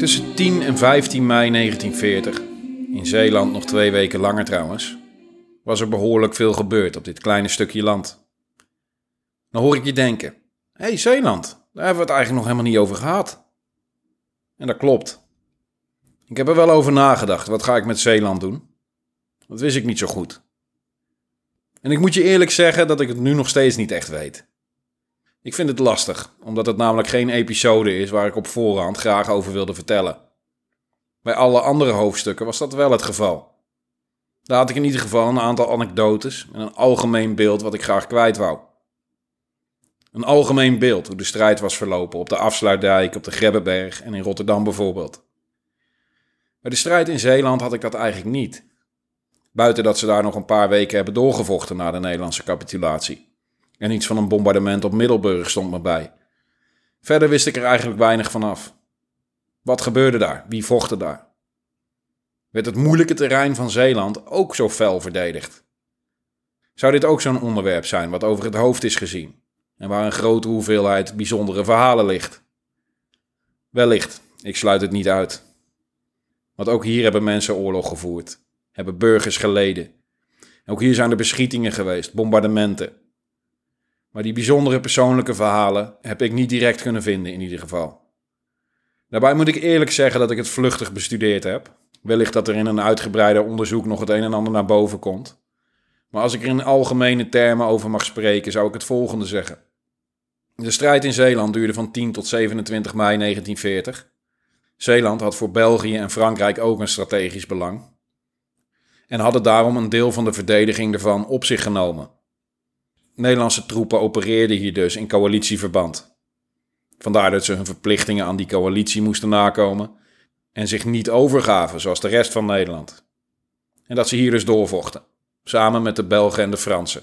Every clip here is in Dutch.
Tussen 10 en 15 mei 1940, in Zeeland nog twee weken langer trouwens, was er behoorlijk veel gebeurd op dit kleine stukje land. Dan hoor ik je denken: hé, hey, Zeeland, daar hebben we het eigenlijk nog helemaal niet over gehad. En dat klopt. Ik heb er wel over nagedacht. Wat ga ik met Zeeland doen? Dat wist ik niet zo goed. En ik moet je eerlijk zeggen dat ik het nu nog steeds niet echt weet. Ik vind het lastig, omdat het namelijk geen episode is waar ik op voorhand graag over wilde vertellen. Bij alle andere hoofdstukken was dat wel het geval. Daar had ik in ieder geval een aantal anekdotes en een algemeen beeld wat ik graag kwijt wou. Een algemeen beeld hoe de strijd was verlopen op de Afsluitdijk, op de Grebbeberg en in Rotterdam bijvoorbeeld. Bij de strijd in Zeeland had ik dat eigenlijk niet. Buiten dat ze daar nog een paar weken hebben doorgevochten na de Nederlandse capitulatie. En iets van een bombardement op Middelburg stond me bij. Verder wist ik er eigenlijk weinig van af. Wat gebeurde daar? Wie vochten daar? Werd het moeilijke terrein van Zeeland ook zo fel verdedigd? Zou dit ook zo'n onderwerp zijn wat over het hoofd is gezien en waar een grote hoeveelheid bijzondere verhalen ligt? Wellicht, ik sluit het niet uit. Want ook hier hebben mensen oorlog gevoerd, hebben burgers geleden. Ook hier zijn er beschietingen geweest, bombardementen. Maar die bijzondere persoonlijke verhalen heb ik niet direct kunnen vinden in ieder geval. Daarbij moet ik eerlijk zeggen dat ik het vluchtig bestudeerd heb. Wellicht dat er in een uitgebreider onderzoek nog het een en ander naar boven komt. Maar als ik er in algemene termen over mag spreken, zou ik het volgende zeggen. De strijd in Zeeland duurde van 10 tot 27 mei 1940. Zeeland had voor België en Frankrijk ook een strategisch belang. En hadden daarom een deel van de verdediging ervan op zich genomen. Nederlandse troepen opereerden hier dus in coalitieverband. Vandaar dat ze hun verplichtingen aan die coalitie moesten nakomen en zich niet overgaven zoals de rest van Nederland. En dat ze hier dus doorvochten, samen met de Belgen en de Fransen.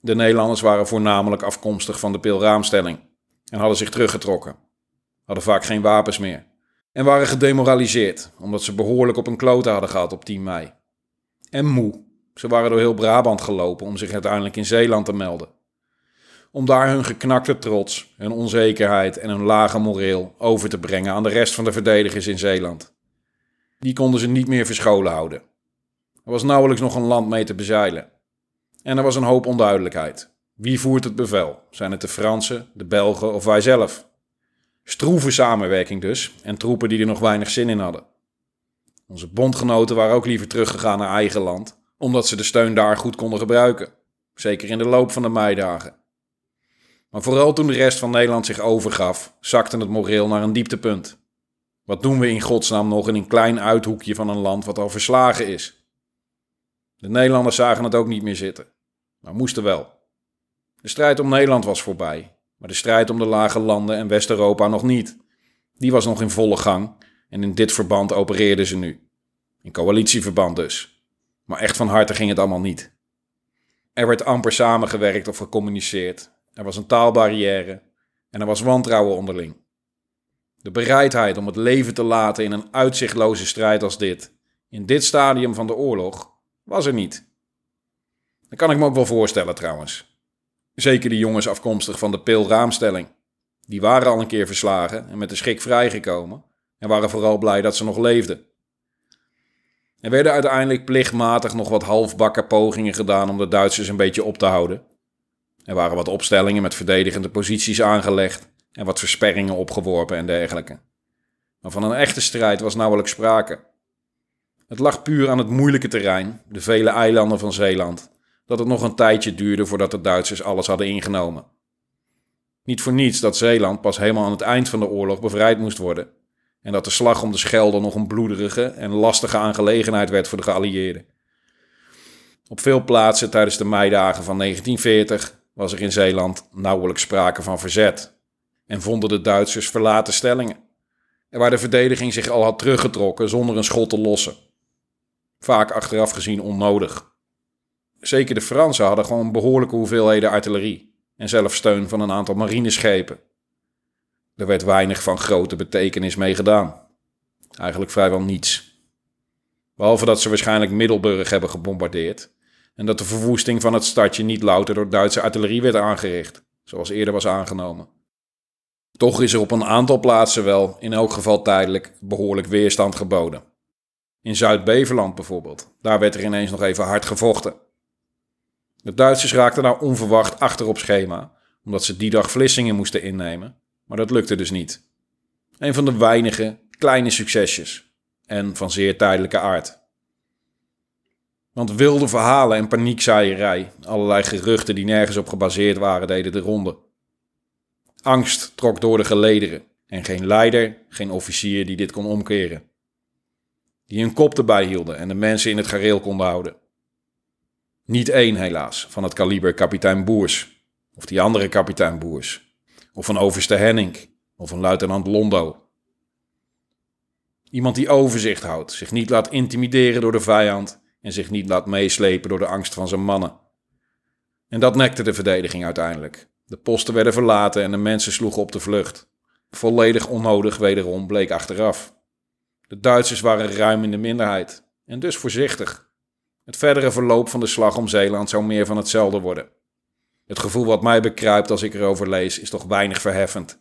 De Nederlanders waren voornamelijk afkomstig van de pilraamstelling en hadden zich teruggetrokken, hadden vaak geen wapens meer en waren gedemoraliseerd omdat ze behoorlijk op een klote hadden gehad op 10 mei. En moe ze waren door heel Brabant gelopen om zich uiteindelijk in Zeeland te melden. Om daar hun geknakte trots, hun onzekerheid en hun lage moreel over te brengen aan de rest van de verdedigers in Zeeland. Die konden ze niet meer verscholen houden. Er was nauwelijks nog een land mee te bezeilen. En er was een hoop onduidelijkheid. Wie voert het bevel? Zijn het de Fransen, de Belgen of wij zelf? Stroeve samenwerking dus, en troepen die er nog weinig zin in hadden. Onze bondgenoten waren ook liever teruggegaan naar eigen land omdat ze de steun daar goed konden gebruiken. Zeker in de loop van de meidagen. Maar vooral toen de rest van Nederland zich overgaf, zakte het moreel naar een dieptepunt. Wat doen we in godsnaam nog in een klein uithoekje van een land wat al verslagen is? De Nederlanders zagen het ook niet meer zitten, maar moesten wel. De strijd om Nederland was voorbij, maar de strijd om de lage landen en West-Europa nog niet. Die was nog in volle gang en in dit verband opereerden ze nu. In coalitieverband dus. Maar echt van harte ging het allemaal niet. Er werd amper samengewerkt of gecommuniceerd. Er was een taalbarrière en er was wantrouwen onderling. De bereidheid om het leven te laten in een uitzichtloze strijd als dit, in dit stadium van de oorlog, was er niet. Dat kan ik me ook wel voorstellen trouwens. Zeker die jongens afkomstig van de pilraamstelling. Die waren al een keer verslagen en met de schik vrijgekomen en waren vooral blij dat ze nog leefden. Er werden uiteindelijk plichtmatig nog wat halfbakken pogingen gedaan om de Duitsers een beetje op te houden. Er waren wat opstellingen met verdedigende posities aangelegd en wat versperringen opgeworpen en dergelijke. Maar van een echte strijd was nauwelijks sprake. Het lag puur aan het moeilijke terrein, de vele eilanden van Zeeland, dat het nog een tijdje duurde voordat de Duitsers alles hadden ingenomen. Niet voor niets dat Zeeland pas helemaal aan het eind van de oorlog bevrijd moest worden en dat de slag om de Schelde nog een bloederige en lastige aangelegenheid werd voor de geallieerden. Op veel plaatsen tijdens de meidagen van 1940 was er in Zeeland nauwelijks sprake van verzet en vonden de Duitsers verlaten stellingen. En waar de verdediging zich al had teruggetrokken zonder een schot te lossen. Vaak achteraf gezien onnodig. Zeker de Fransen hadden gewoon behoorlijke hoeveelheden artillerie en zelf steun van een aantal marineschepen. Er werd weinig van grote betekenis mee gedaan. Eigenlijk vrijwel niets. Behalve dat ze waarschijnlijk Middelburg hebben gebombardeerd en dat de verwoesting van het stadje niet louter door Duitse artillerie werd aangericht, zoals eerder was aangenomen. Toch is er op een aantal plaatsen wel, in elk geval tijdelijk, behoorlijk weerstand geboden. In Zuid-Beverland bijvoorbeeld, daar werd er ineens nog even hard gevochten. De Duitsers raakten nou onverwacht achter op schema, omdat ze die dag Vlissingen moesten innemen, maar dat lukte dus niet. Een van de weinige kleine succesjes en van zeer tijdelijke aard. Want wilde verhalen en paniekzaaierij, allerlei geruchten die nergens op gebaseerd waren, deden de ronde. Angst trok door de gelederen en geen leider, geen officier die dit kon omkeren. Die een kop erbij hielden en de mensen in het gareel konden houden. Niet één helaas, van het kaliber kapitein Boers, of die andere kapitein Boers, of van overste Henning, of een luitenant Londo. Iemand die overzicht houdt, zich niet laat intimideren door de vijand en zich niet laat meeslepen door de angst van zijn mannen. En dat nekte de verdediging uiteindelijk. De posten werden verlaten en de mensen sloegen op de vlucht. Volledig onnodig wederom bleek achteraf. De Duitsers waren ruim in de minderheid en dus voorzichtig. Het verdere verloop van de slag om Zeeland zou meer van hetzelfde worden. Het gevoel wat mij bekruipt als ik erover lees is toch weinig verheffend.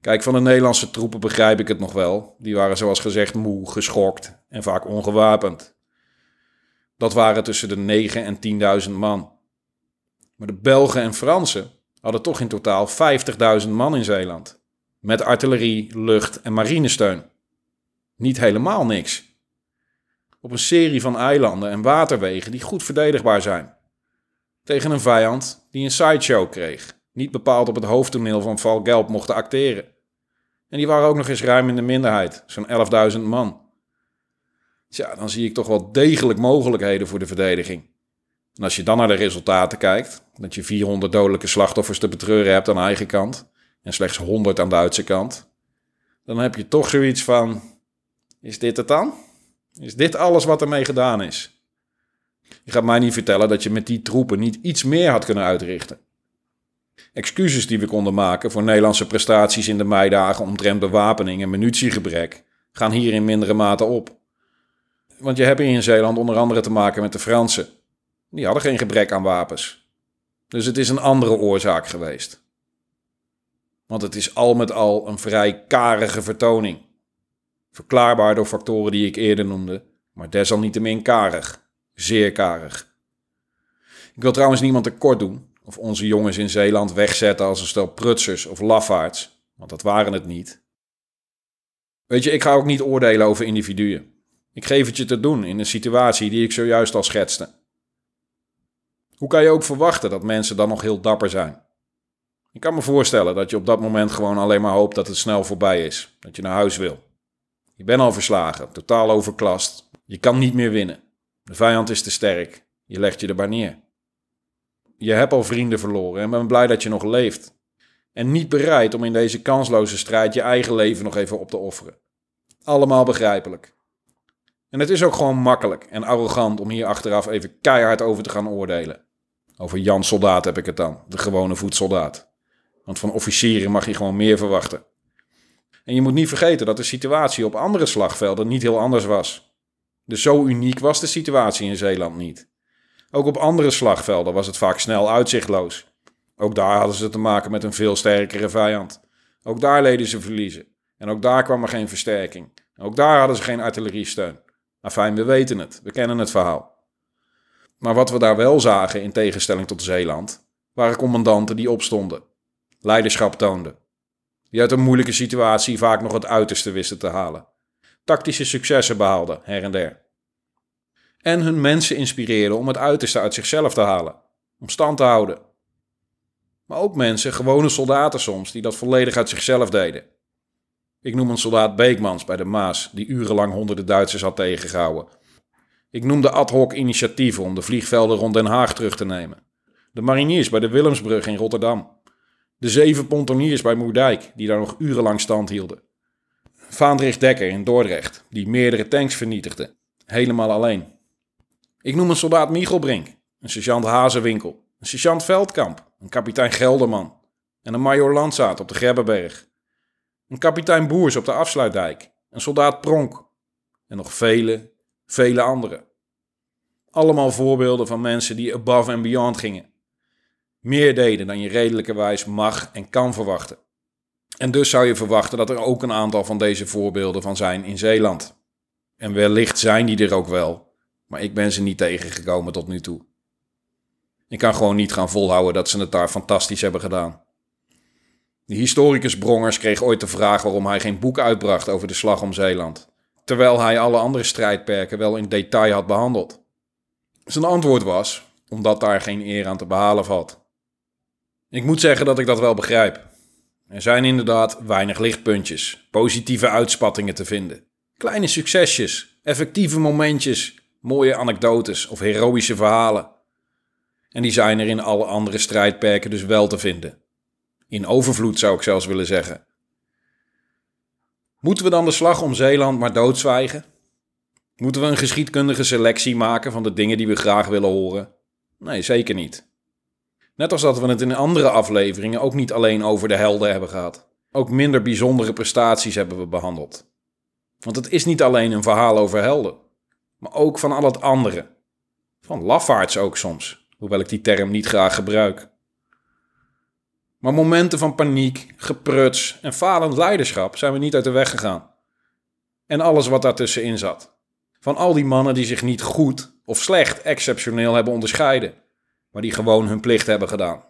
Kijk, van de Nederlandse troepen begrijp ik het nog wel. Die waren zoals gezegd moe, geschokt en vaak ongewapend. Dat waren tussen de 9 en 10.000 man. Maar de Belgen en Fransen hadden toch in totaal 50.000 man in Zeeland. Met artillerie, lucht en marinesteun. Niet helemaal niks. Op een serie van eilanden en waterwegen die goed verdedigbaar zijn. Tegen een vijand die een sideshow kreeg. Niet bepaald op het hoofdtoneel van Val Gelb mochten acteren. En die waren ook nog eens ruim in de minderheid, zo'n 11.000 man. Tja, dan zie ik toch wel degelijk mogelijkheden voor de verdediging. En als je dan naar de resultaten kijkt, dat je 400 dodelijke slachtoffers te betreuren hebt aan eigen kant en slechts 100 aan Duitse kant, dan heb je toch zoiets van: is dit het dan? Is dit alles wat ermee gedaan is? Je gaat mij niet vertellen dat je met die troepen niet iets meer had kunnen uitrichten. Excuses die we konden maken voor Nederlandse prestaties in de meidagen omtrent bewapening en munitiegebrek gaan hier in mindere mate op. Want je hebt hier in Zeeland onder andere te maken met de Fransen. Die hadden geen gebrek aan wapens. Dus het is een andere oorzaak geweest. Want het is al met al een vrij karige vertoning. Verklaarbaar door factoren die ik eerder noemde, maar desalniettemin karig. Zeer karig. Ik wil trouwens niemand tekort doen of onze jongens in Zeeland wegzetten als een stel prutsers of lafaards, want dat waren het niet. Weet je, ik ga ook niet oordelen over individuen. Ik geef het je te doen in een situatie die ik zojuist al schetste. Hoe kan je ook verwachten dat mensen dan nog heel dapper zijn? Ik kan me voorstellen dat je op dat moment gewoon alleen maar hoopt dat het snel voorbij is, dat je naar huis wil. Je bent al verslagen, totaal overklast. Je kan niet meer winnen. De vijand is te sterk. Je legt je erbij neer. Je hebt al vrienden verloren en ben blij dat je nog leeft. En niet bereid om in deze kansloze strijd je eigen leven nog even op te offeren. Allemaal begrijpelijk. En het is ook gewoon makkelijk en arrogant om hier achteraf even keihard over te gaan oordelen. Over Jan Soldaat heb ik het dan, de gewone voetsoldaat. Want van officieren mag je gewoon meer verwachten. En je moet niet vergeten dat de situatie op andere slagvelden niet heel anders was. Dus zo uniek was de situatie in Zeeland niet. Ook op andere slagvelden was het vaak snel uitzichtloos. Ook daar hadden ze te maken met een veel sterkere vijand. Ook daar leden ze verliezen. En ook daar kwam er geen versterking. ook daar hadden ze geen artilleriesteun. Afijn, we weten het. We kennen het verhaal. Maar wat we daar wel zagen, in tegenstelling tot Zeeland, waren commandanten die opstonden, leiderschap toonden, die uit een moeilijke situatie vaak nog het uiterste wisten te halen, tactische successen behaalden her en der. En hun mensen inspireerden om het uiterste uit zichzelf te halen, om stand te houden. Maar ook mensen, gewone soldaten soms, die dat volledig uit zichzelf deden. Ik noem een soldaat Beekmans bij de Maas, die urenlang honderden Duitsers had tegengehouden. Ik noem de ad hoc initiatieven om de vliegvelden rond Den Haag terug te nemen. De mariniers bij de Willemsbrug in Rotterdam. De zeven pontoniers bij Moerdijk, die daar nog urenlang stand hielden. Vaandrig Dekker in Dordrecht, die meerdere tanks vernietigde. Helemaal alleen. Ik noem een soldaat Michelbrink, een sergeant Hazenwinkel, een sergeant Veldkamp, een kapitein Gelderman en een major Landzaat op de Grebbeberg. Een kapitein Boers op de afsluitdijk. Een soldaat Pronk. En nog vele, vele anderen. Allemaal voorbeelden van mensen die above and beyond gingen. Meer deden dan je redelijkerwijs mag en kan verwachten. En dus zou je verwachten dat er ook een aantal van deze voorbeelden van zijn in Zeeland. En wellicht zijn die er ook wel, maar ik ben ze niet tegengekomen tot nu toe. Ik kan gewoon niet gaan volhouden dat ze het daar fantastisch hebben gedaan. De historicus Brongers kreeg ooit de vraag waarom hij geen boek uitbracht over de slag om Zeeland, terwijl hij alle andere strijdperken wel in detail had behandeld. Zijn antwoord was omdat daar geen eer aan te behalen valt. Ik moet zeggen dat ik dat wel begrijp. Er zijn inderdaad weinig lichtpuntjes, positieve uitspattingen te vinden. Kleine succesjes, effectieve momentjes, mooie anekdotes of heroïsche verhalen. En die zijn er in alle andere strijdperken dus wel te vinden. In overvloed zou ik zelfs willen zeggen. Moeten we dan de slag om Zeeland maar doodzwijgen? Moeten we een geschiedkundige selectie maken van de dingen die we graag willen horen? Nee, zeker niet. Net als dat we het in andere afleveringen ook niet alleen over de helden hebben gehad. Ook minder bijzondere prestaties hebben we behandeld. Want het is niet alleen een verhaal over helden, maar ook van al het andere. Van lafaards ook soms, hoewel ik die term niet graag gebruik. Maar momenten van paniek, gepruts en falend leiderschap zijn we niet uit de weg gegaan. En alles wat daartussenin zat. Van al die mannen die zich niet goed of slecht exceptioneel hebben onderscheiden, maar die gewoon hun plicht hebben gedaan.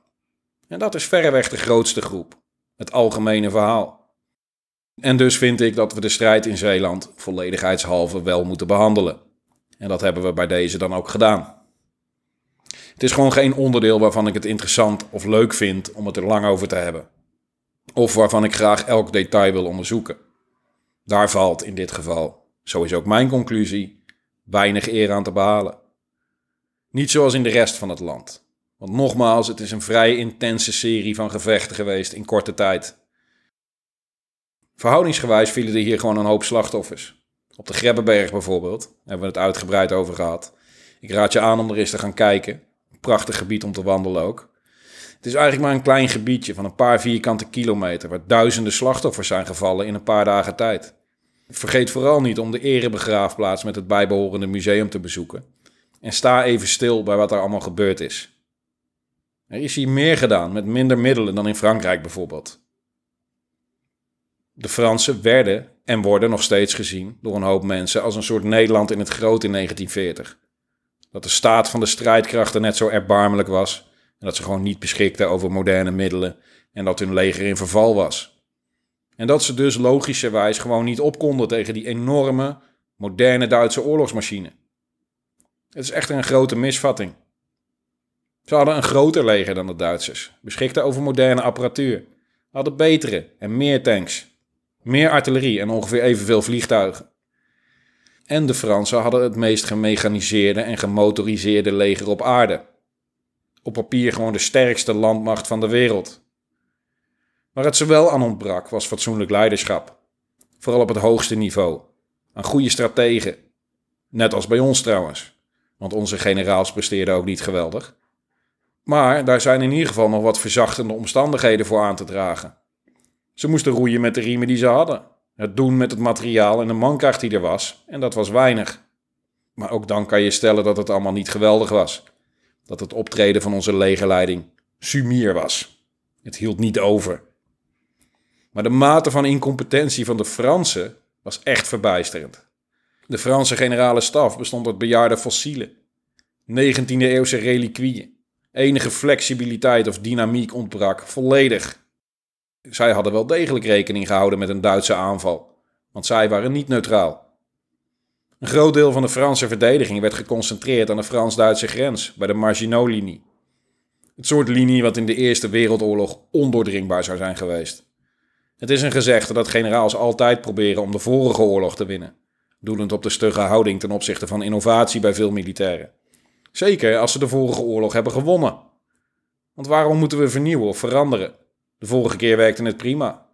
En dat is verreweg de grootste groep, het algemene verhaal. En dus vind ik dat we de strijd in Zeeland volledigheidshalve wel moeten behandelen. En dat hebben we bij deze dan ook gedaan. Het is gewoon geen onderdeel waarvan ik het interessant of leuk vind om het er lang over te hebben. Of waarvan ik graag elk detail wil onderzoeken. Daar valt in dit geval, zo is ook mijn conclusie, weinig eer aan te behalen. Niet zoals in de rest van het land. Want nogmaals, het is een vrij intense serie van gevechten geweest in korte tijd. Verhoudingsgewijs vielen er hier gewoon een hoop slachtoffers. Op de Grebbeberg bijvoorbeeld, hebben we het uitgebreid over gehad. Ik raad je aan om er eens te gaan kijken. Prachtig gebied om te wandelen ook. Het is eigenlijk maar een klein gebiedje van een paar vierkante kilometer waar duizenden slachtoffers zijn gevallen in een paar dagen tijd. Vergeet vooral niet om de erebegraafplaats met het bijbehorende museum te bezoeken. En sta even stil bij wat er allemaal gebeurd is. Er is hier meer gedaan met minder middelen dan in Frankrijk bijvoorbeeld. De Fransen werden en worden nog steeds gezien door een hoop mensen als een soort Nederland in het groot in 1940 dat de staat van de strijdkrachten net zo erbarmelijk was en dat ze gewoon niet beschikten over moderne middelen en dat hun leger in verval was. En dat ze dus logischerwijs gewoon niet op konden tegen die enorme, moderne Duitse oorlogsmachine. Het is echt een grote misvatting. Ze hadden een groter leger dan de Duitsers, beschikten over moderne apparatuur, hadden betere en meer tanks, meer artillerie en ongeveer evenveel vliegtuigen en de Fransen hadden het meest gemechaniseerde en gemotoriseerde leger op aarde. Op papier gewoon de sterkste landmacht van de wereld. Waar het ze wel aan ontbrak was fatsoenlijk leiderschap. Vooral op het hoogste niveau. Aan goede strategen. Net als bij ons trouwens. Want onze generaals presteerden ook niet geweldig. Maar daar zijn in ieder geval nog wat verzachtende omstandigheden voor aan te dragen. Ze moesten roeien met de riemen die ze hadden het doen met het materiaal en de mankracht die er was, en dat was weinig. Maar ook dan kan je stellen dat het allemaal niet geweldig was. Dat het optreden van onze legerleiding sumier was. Het hield niet over. Maar de mate van incompetentie van de Fransen was echt verbijsterend. De Franse generale staf bestond uit bejaarde fossielen, 19e-eeuwse reliquieën. Enige flexibiliteit of dynamiek ontbrak volledig zij hadden wel degelijk rekening gehouden met een Duitse aanval, want zij waren niet neutraal. Een groot deel van de Franse verdediging werd geconcentreerd aan de Frans-Duitse grens, bij de Maginot-linie. Het soort linie wat in de Eerste Wereldoorlog ondoordringbaar zou zijn geweest. Het is een gezegde dat generaals altijd proberen om de vorige oorlog te winnen, doelend op de stugge houding ten opzichte van innovatie bij veel militairen. Zeker als ze de vorige oorlog hebben gewonnen. Want waarom moeten we vernieuwen of veranderen? De vorige keer werkte het prima.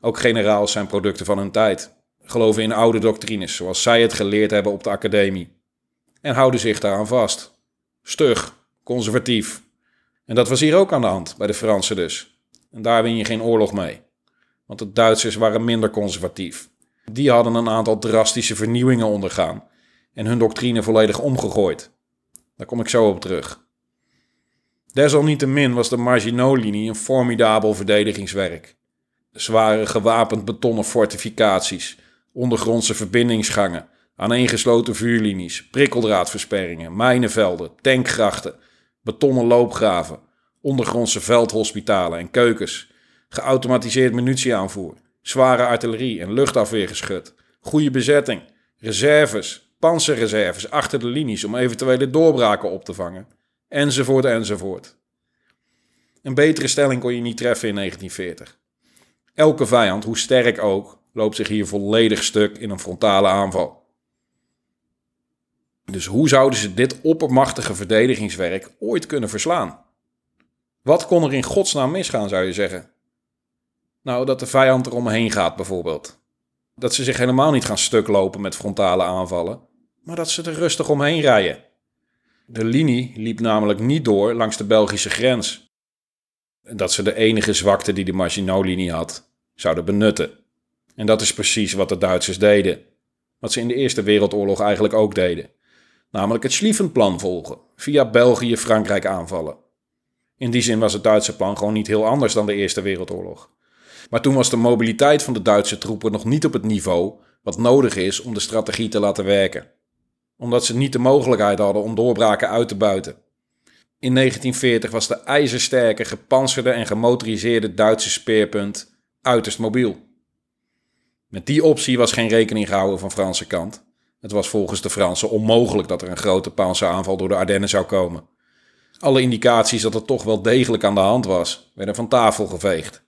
Ook generaals zijn producten van hun tijd, geloven in oude doctrines zoals zij het geleerd hebben op de academie en houden zich daaraan vast. Stug, conservatief. En dat was hier ook aan de hand, bij de Fransen dus. En daar win je geen oorlog mee. Want de Duitsers waren minder conservatief. Die hadden een aantal drastische vernieuwingen ondergaan en hun doctrine volledig omgegooid. Daar kom ik zo op terug. Desalniettemin was de Maginot-linie een formidabel verdedigingswerk. Zware gewapend betonnen fortificaties, ondergrondse verbindingsgangen, aaneengesloten vuurlinies, prikkeldraadversperringen, mijnenvelden, tankgrachten, betonnen loopgraven, ondergrondse veldhospitalen en keukens, geautomatiseerd munitieaanvoer, zware artillerie en luchtafweergeschut, goede bezetting, reserves, panzerreserves achter de linies om eventuele doorbraken op te vangen, enzovoort enzovoort. Een betere stelling kon je niet treffen in 1940. Elke vijand, hoe sterk ook, loopt zich hier volledig stuk in een frontale aanval. Dus hoe zouden ze dit oppermachtige verdedigingswerk ooit kunnen verslaan? Wat kon er in godsnaam misgaan, zou je zeggen? Nou, dat de vijand er omheen gaat bijvoorbeeld. Dat ze zich helemaal niet gaan stuk lopen met frontale aanvallen, maar dat ze er rustig omheen rijden. De linie liep namelijk niet door langs de Belgische grens. Dat ze de enige zwakte die de Maginot-linie had, zouden benutten. En dat is precies wat de Duitsers deden. Wat ze in de Eerste Wereldoorlog eigenlijk ook deden. Namelijk het Schlieffen-plan volgen, via België Frankrijk aanvallen. In die zin was het Duitse plan gewoon niet heel anders dan de Eerste Wereldoorlog. Maar toen was de mobiliteit van de Duitse troepen nog niet op het niveau wat nodig is om de strategie te laten werken. Omdat ze niet de mogelijkheid hadden om doorbraken uit te buiten. In 1940 was de ijzersterke, gepantserde en gemotoriseerde Duitse speerpunt uiterst mobiel. Met die optie was geen rekening gehouden van Franse kant. Het was volgens de Fransen onmogelijk dat er een grote panzeraanval door de Ardennen zou komen. Alle indicaties dat het toch wel degelijk aan de hand was, werden van tafel geveegd.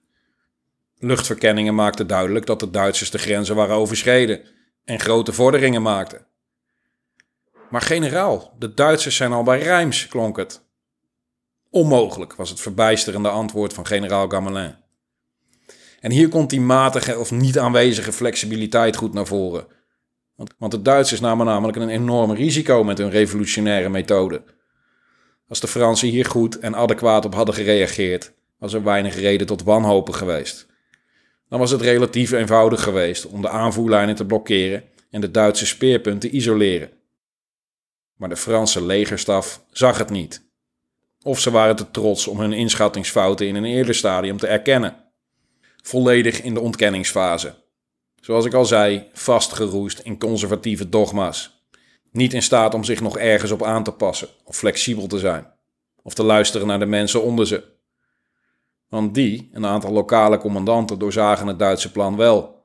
Luchtverkenningen maakten duidelijk dat de Duitsers de grenzen waren overschreden en grote vorderingen maakten. Maar generaal, de Duitsers zijn al bij Rijms, klonk het. Onmogelijk, was het verbijsterende antwoord van generaal Gamelin. En hier komt die matige of niet aanwezige flexibiliteit goed naar voren. Want, want de Duitsers namen namelijk een enorm risico met hun revolutionaire methode. Als de Fransen hier goed en adequaat op hadden gereageerd, was er weinig reden tot wanhopen geweest. Dan was het relatief eenvoudig geweest om de aanvoerlijnen te blokkeren en de Duitse speerpunten te isoleren. Maar de Franse legerstaf zag het niet. Of ze waren te trots om hun inschattingsfouten in een eerder stadium te erkennen. Volledig in de ontkenningsfase. Zoals ik al zei, vastgeroest in conservatieve dogma's. Niet in staat om zich nog ergens op aan te passen of flexibel te zijn. Of te luisteren naar de mensen onder ze. Want die, een aantal lokale commandanten, doorzagen het Duitse plan wel.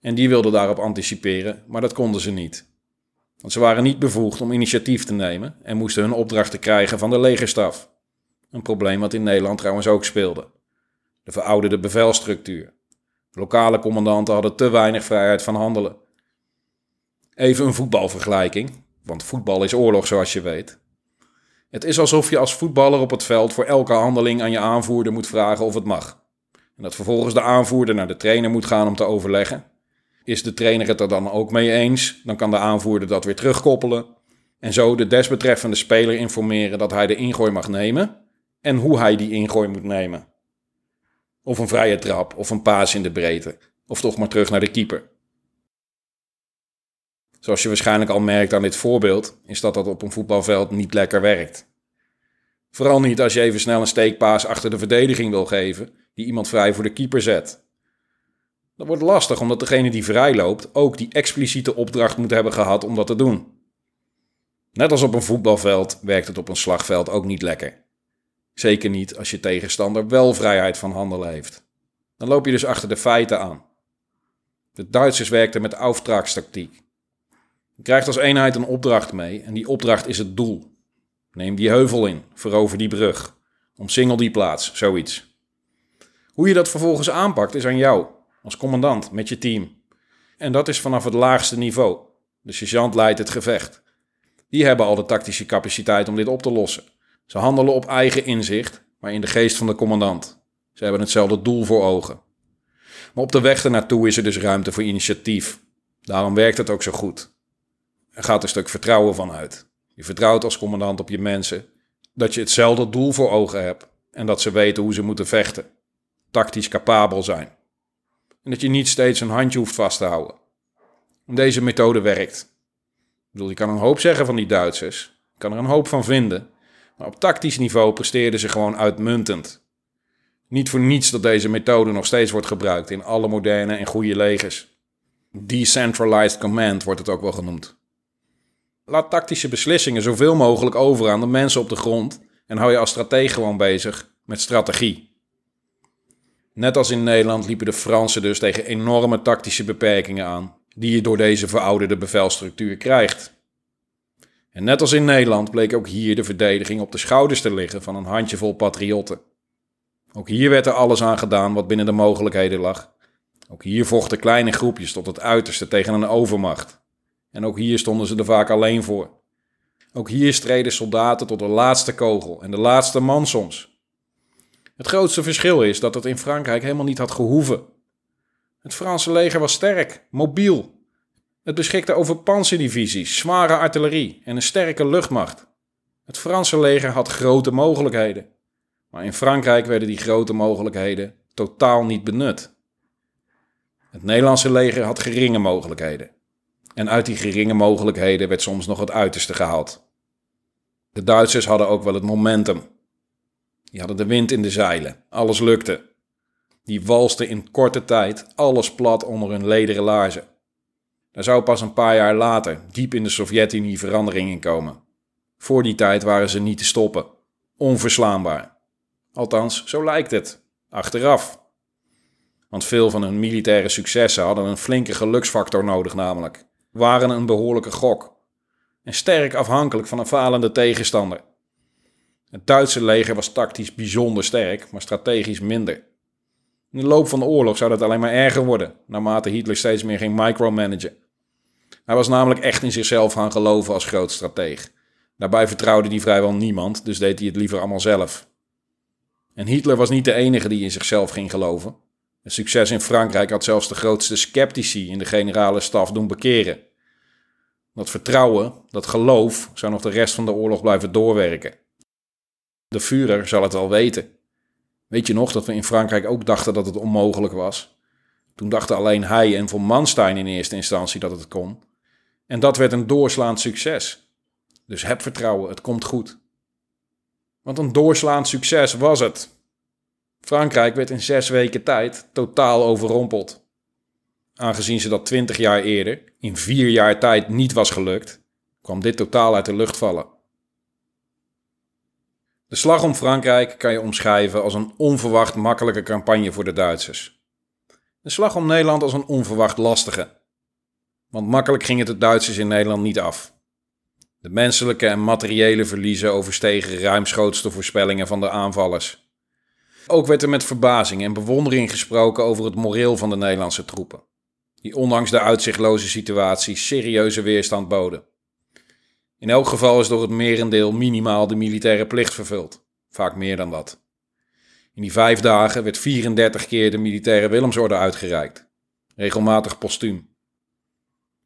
En die wilden daarop anticiperen, maar dat konden ze niet. Want ze waren niet bevoegd om initiatief te nemen en moesten hun opdrachten krijgen van de legerstaf. Een probleem wat in Nederland trouwens ook speelde. De verouderde bevelstructuur. Lokale commandanten hadden te weinig vrijheid van handelen. Even een voetbalvergelijking, want voetbal is oorlog zoals je weet. Het is alsof je als voetballer op het veld voor elke handeling aan je aanvoerder moet vragen of het mag. En dat vervolgens de aanvoerder naar de trainer moet gaan om te overleggen. Is de trainer het er dan ook mee eens, dan kan de aanvoerder dat weer terugkoppelen. En zo de desbetreffende speler informeren dat hij de ingooi mag nemen en hoe hij die ingooi moet nemen. Of een vrije trap, of een paas in de breedte, of toch maar terug naar de keeper. Zoals je waarschijnlijk al merkt aan dit voorbeeld, is dat dat op een voetbalveld niet lekker werkt. Vooral niet als je even snel een steekpaas achter de verdediging wil geven, die iemand vrij voor de keeper zet. Dat wordt lastig omdat degene die vrij loopt ook die expliciete opdracht moet hebben gehad om dat te doen. Net als op een voetbalveld werkt het op een slagveld ook niet lekker. Zeker niet als je tegenstander wel vrijheid van handelen heeft. Dan loop je dus achter de feiten aan. De Duitsers werkten met auftragstactiek. Je krijgt als eenheid een opdracht mee en die opdracht is het doel. Neem die heuvel in, verover die brug, omsingel die plaats, zoiets. Hoe je dat vervolgens aanpakt is aan jou, als commandant, met je team. En dat is vanaf het laagste niveau. De sergeant leidt het gevecht. Die hebben al de tactische capaciteit om dit op te lossen. Ze handelen op eigen inzicht, maar in de geest van de commandant. Ze hebben hetzelfde doel voor ogen. Maar op de weg ernaartoe is er dus ruimte voor initiatief. Daarom werkt het ook zo goed. Er gaat een stuk vertrouwen van uit. Je vertrouwt als commandant op je mensen dat je hetzelfde doel voor ogen hebt en dat ze weten hoe ze moeten vechten. Tactisch capabel zijn. En dat je niet steeds een handje hoeft vast te houden. Deze methode werkt. Ik bedoel, je kan een hoop zeggen van die Duitsers. Je kan er een hoop van vinden. Maar op tactisch niveau presteerden ze gewoon uitmuntend. Niet voor niets dat deze methode nog steeds wordt gebruikt in alle moderne en goede legers. Decentralized command wordt het ook wel genoemd. Laat tactische beslissingen zoveel mogelijk over aan de mensen op de grond en hou je als stratege gewoon bezig met strategie. Net als in Nederland liepen de Fransen dus tegen enorme tactische beperkingen aan, die je door deze verouderde bevelstructuur krijgt. En net als in Nederland bleek ook hier de verdediging op de schouders te liggen van een handjevol patriotten. Ook hier werd er alles aan gedaan wat binnen de mogelijkheden lag. Ook hier vochten kleine groepjes tot het uiterste tegen een overmacht. En ook hier stonden ze er vaak alleen voor. Ook hier streden soldaten tot de laatste kogel en de laatste man soms. Het grootste verschil is dat het in Frankrijk helemaal niet had gehoeven. Het Franse leger was sterk, mobiel. Het beschikte over panzerdivisies, zware artillerie en een sterke luchtmacht. Het Franse leger had grote mogelijkheden. Maar in Frankrijk werden die grote mogelijkheden totaal niet benut. Het Nederlandse leger had geringe mogelijkheden. En uit die geringe mogelijkheden werd soms nog het uiterste gehaald. De Duitsers hadden ook wel het momentum. Die hadden de wind in de zeilen. Alles lukte. Die walsten in korte tijd alles plat onder hun lederen laarzen. Daar zou pas een paar jaar later, diep in de Sovjet-Unie, verandering in komen. Voor die tijd waren ze niet te stoppen. Onverslaanbaar. Althans, zo lijkt het. Achteraf. Want veel van hun militaire successen hadden een flinke geluksfactor nodig, namelijk. Waren een behoorlijke gok. En sterk afhankelijk van een falende tegenstander. Het Duitse leger was tactisch bijzonder sterk, maar strategisch minder. In de loop van de oorlog zou dat alleen maar erger worden, naarmate Hitler steeds meer ging micromanagen. Hij was namelijk echt in zichzelf gaan geloven als groot strateeg. Daarbij vertrouwde hij vrijwel niemand, dus deed hij het liever allemaal zelf. En Hitler was niet de enige die in zichzelf ging geloven. Succes in Frankrijk had zelfs de grootste sceptici in de generale staf doen bekeren. Dat vertrouwen, dat geloof, zou nog de rest van de oorlog blijven doorwerken. De Führer zal het wel weten. Weet je nog dat we in Frankrijk ook dachten dat het onmogelijk was? Toen dachten alleen hij en von Manstein in eerste instantie dat het kon. En dat werd een doorslaand succes. Dus heb vertrouwen, het komt goed. Want een doorslaand succes was het. Frankrijk werd in zes weken tijd totaal overrompeld. Aangezien ze dat twintig jaar eerder, in vier jaar tijd, niet was gelukt, kwam dit totaal uit de lucht vallen. De slag om Frankrijk kan je omschrijven als een onverwacht makkelijke campagne voor de Duitsers. De slag om Nederland als een onverwacht lastige. Want makkelijk ging het de Duitsers in Nederland niet af. De menselijke en materiële verliezen overstegen ruimschoots de voorspellingen van de aanvallers. Ook werd er met verbazing en bewondering gesproken over het moreel van de Nederlandse troepen, die ondanks de uitzichtloze situatie serieuze weerstand boden. In elk geval is door het merendeel minimaal de militaire plicht vervuld, vaak meer dan dat. In die vijf dagen werd 34 keer de militaire Willemsorde uitgereikt, regelmatig postuum.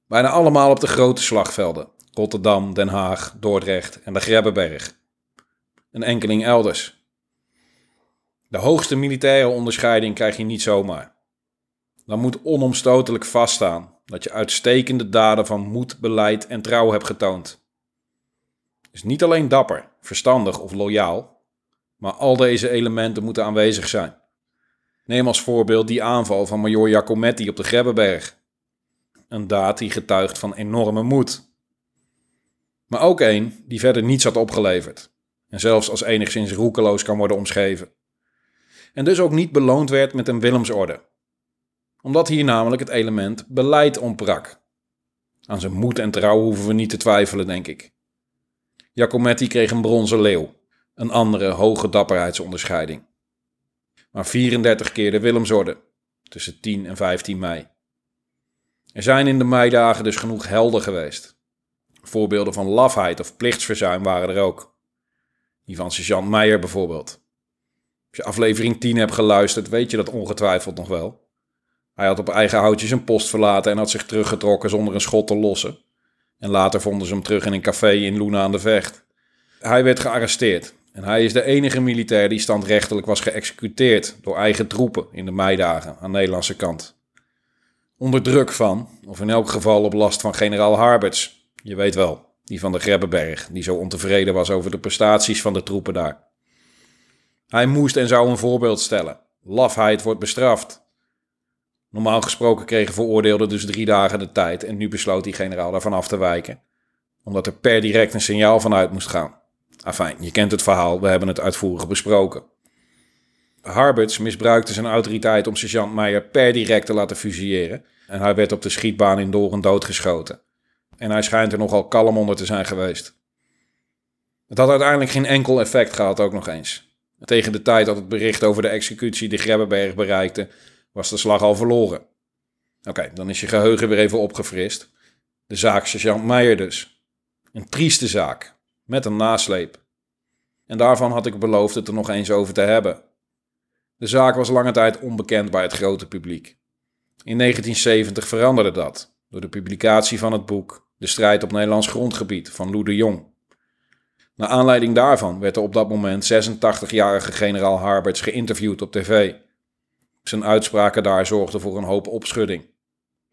Bijna allemaal op de grote slagvelden, Rotterdam, Den Haag, Dordrecht en de Grebbeberg. Een enkeling elders. De hoogste militaire onderscheiding krijg je niet zomaar. Dan moet onomstotelijk vaststaan dat je uitstekende daden van moed, beleid en trouw hebt getoond. Is niet alleen dapper, verstandig of loyaal, maar al deze elementen moeten aanwezig zijn. Neem als voorbeeld die aanval van major Jacometti op de Grebbeberg. Een daad die getuigt van enorme moed. Maar ook een die verder niets had opgeleverd. En zelfs als enigszins roekeloos kan worden omschreven. En dus ook niet beloond werd met een Willemsorde. Omdat hier namelijk het element beleid ontbrak. Aan zijn moed en trouw hoeven we niet te twijfelen, denk ik. Jacometti kreeg een bronzen leeuw, een andere hoge dapperheidsonderscheiding. Maar 34 keer de Willemsorde, tussen 10 en 15 mei. Er zijn in de meidagen dus genoeg helden geweest. Voorbeelden van lafheid of plichtsverzuim waren er ook. Die van sergeant Meijer bijvoorbeeld. Je aflevering 10 hebt geluisterd, weet je dat ongetwijfeld nog wel. Hij had op eigen houtje zijn post verlaten en had zich teruggetrokken zonder een schot te lossen. En later vonden ze hem terug in een café in Luna aan de Vecht. Hij werd gearresteerd en hij is de enige militair die standrechtelijk was geëxecuteerd door eigen troepen in de meidagen aan de Nederlandse kant. Onder druk van, of in elk geval op last van generaal Harberts, je weet wel, die van de Grebbeberg, die zo ontevreden was over de prestaties van de troepen daar. Hij moest en zou een voorbeeld stellen. Lafheid wordt bestraft. Normaal gesproken kregen veroordeelden dus drie dagen de tijd en nu besloot die generaal daarvan af te wijken, omdat er per direct een signaal vanuit moest gaan. Afijn, je kent het verhaal, we hebben het uitvoerig besproken. Harberts misbruikte zijn autoriteit om sergeant Meijer per direct te laten fusilleren en hij werd op de schietbaan in Doren doodgeschoten. En hij schijnt er nogal kalm onder te zijn geweest. Het had uiteindelijk geen enkel effect gehad, ook nog eens. Tegen de tijd dat het bericht over de executie de Grebbeberg bereikte, was de slag al verloren. Oké, dan is je geheugen weer even opgefrist. De zaak sergeant Meijer dus. Een trieste zaak, met een nasleep. En daarvan had ik beloofd het er nog eens over te hebben. De zaak was lange tijd onbekend bij het grote publiek. In 1970 veranderde dat door de publicatie van het boek De strijd op Nederlands grondgebied van Lou de Jong. Naar aanleiding daarvan werd er op dat moment 86-jarige generaal Harberts geïnterviewd op tv. Zijn uitspraken daar zorgden voor een hoop opschudding.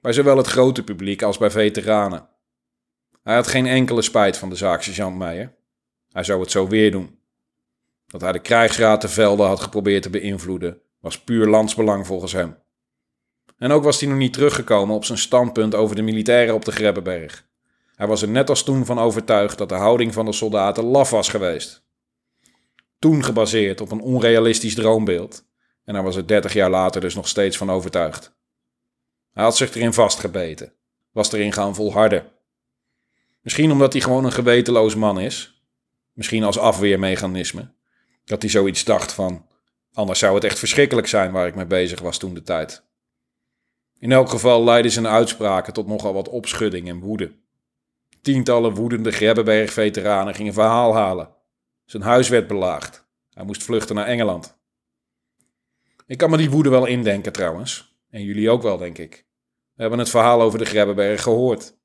Bij zowel het grote publiek als bij veteranen. Hij had geen enkele spijt van de zaak sergeant Meijer. Hij zou het zo weer doen. Dat hij de krijgsraad te velden had geprobeerd te beïnvloeden, was puur landsbelang volgens hem. En ook was hij nog niet teruggekomen op zijn standpunt over de militairen op de Grebbeberg. Hij was er net als toen van overtuigd dat de houding van de soldaten laf was geweest. Toen gebaseerd op een onrealistisch droombeeld. En hij was er dertig jaar later dus nog steeds van overtuigd. Hij had zich erin vastgebeten, was erin gaan volharden. Misschien omdat hij gewoon een gewetenloos man is. Misschien als afweermechanisme. Dat hij zoiets dacht van, anders zou het echt verschrikkelijk zijn waar ik mee bezig was toen de tijd. In elk geval leidden zijn uitspraken tot nogal wat opschudding en woede. Tientallen woedende Grebbeberg-veteranen gingen verhaal halen. Zijn huis werd belaagd. Hij moest vluchten naar Engeland. Ik kan me die woede wel indenken trouwens. En jullie ook wel, denk ik. We hebben het verhaal over de Grebbeberg gehoord.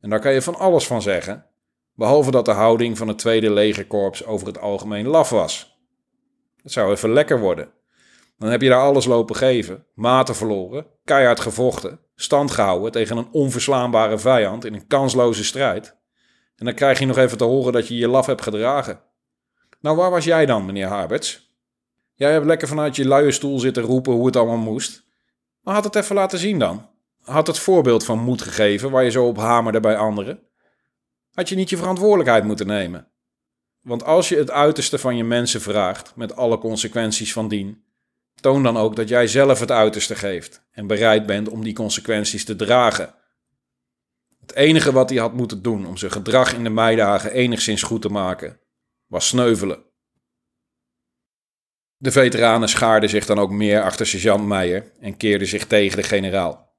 En daar kan je van alles van zeggen. Behalve dat de houding van het tweede legerkorps over het algemeen laf was. Het zou even lekker worden. Dan heb je daar alles lopen geven, maten verloren, keihard gevochten, stand gehouden tegen een onverslaanbare vijand in een kansloze strijd. En dan krijg je nog even te horen dat je je laf hebt gedragen. Nou, waar was jij dan, meneer Harberts? Jij hebt lekker vanuit je luie stoel zitten roepen hoe het allemaal moest. Maar had het even laten zien dan. Had het voorbeeld van moed gegeven waar je zo op hamerde bij anderen. Had je niet je verantwoordelijkheid moeten nemen. Want als je het uiterste van je mensen vraagt, met alle consequenties van dien, toon dan ook dat jij zelf het uiterste geeft en bereid bent om die consequenties te dragen. Het enige wat hij had moeten doen om zijn gedrag in de meidagen enigszins goed te maken, was sneuvelen. De veteranen schaarden zich dan ook meer achter sergeant Meijer en keerden zich tegen de generaal.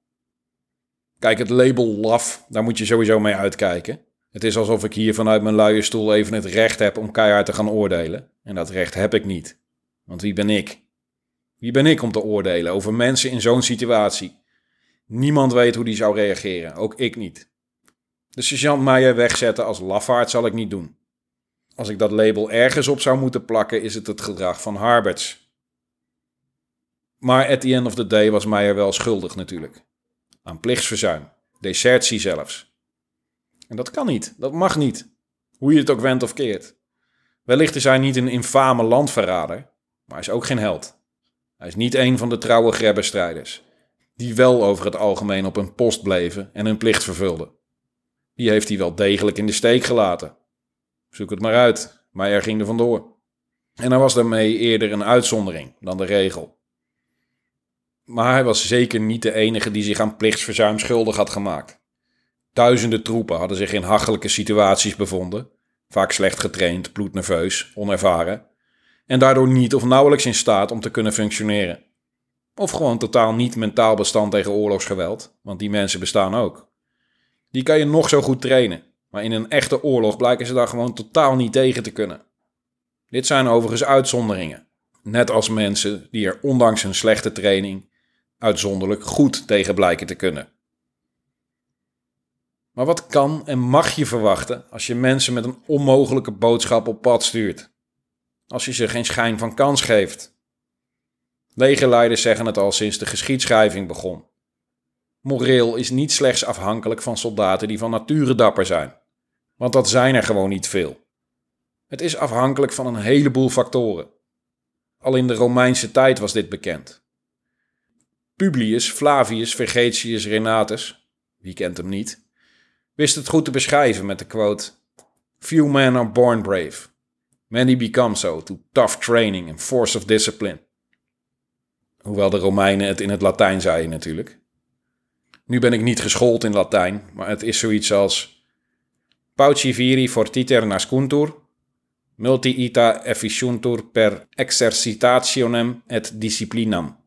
Kijk, het label laf, daar moet je sowieso mee uitkijken. Het is alsof ik hier vanuit mijn luie stoel even het recht heb om keihard te gaan oordelen. En dat recht heb ik niet. Want wie ben ik? Wie ben ik om te oordelen over mensen in zo'n situatie? Niemand weet hoe die zou reageren, ook ik niet. De sergeant Meijer wegzetten als lafaard zal ik niet doen. Als ik dat label ergens op zou moeten plakken, is het het gedrag van Harberts. Maar at the end of the day was Meijer wel schuldig natuurlijk. Aan plichtsverzuim, desertie zelfs. En dat kan niet, dat mag niet, hoe je het ook wendt of keert. Wellicht is hij niet een infame landverrader, maar hij is ook geen held. Hij is niet een van de trouwe grebbestrijders, die wel over het algemeen op hun post bleven en hun plicht vervulden. Die heeft hij wel degelijk in de steek gelaten. Zoek het maar uit, maar er ging er vandoor. En hij was daarmee eerder een uitzondering dan de regel. Maar hij was zeker niet de enige die zich aan plichtsverzuim schuldig had gemaakt. Duizenden troepen hadden zich in hachelijke situaties bevonden, vaak slecht getraind, bloednerveus, onervaren, en daardoor niet of nauwelijks in staat om te kunnen functioneren. Of gewoon totaal niet mentaal bestand tegen oorlogsgeweld, want die mensen bestaan ook. Die kan je nog zo goed trainen, maar in een echte oorlog blijken ze daar gewoon totaal niet tegen te kunnen. Dit zijn overigens uitzonderingen, net als mensen die er ondanks hun slechte training uitzonderlijk goed tegen blijken te kunnen. Maar wat kan en mag je verwachten als je mensen met een onmogelijke boodschap op pad stuurt? Als je ze geen schijn van kans geeft? Legerleiders zeggen het al sinds de geschiedschrijving begon. Moreel is niet slechts afhankelijk van soldaten die van nature dapper zijn, want dat zijn er gewoon niet veel. Het is afhankelijk van een heleboel factoren. Al in de Romeinse tijd was dit bekend. Publius Flavius Vergetius Renatus, wie kent hem niet, wist het goed te beschrijven met de quote: Few men are born brave. Many become so through tough training and force of discipline. Hoewel de Romeinen het in het Latijn zeiden natuurlijk. Nu ben ik niet geschoold in Latijn, maar het is zoiets als Pauci viri fortiter nascuntur, multi ita efficiuntur per exercitationem et disciplinam.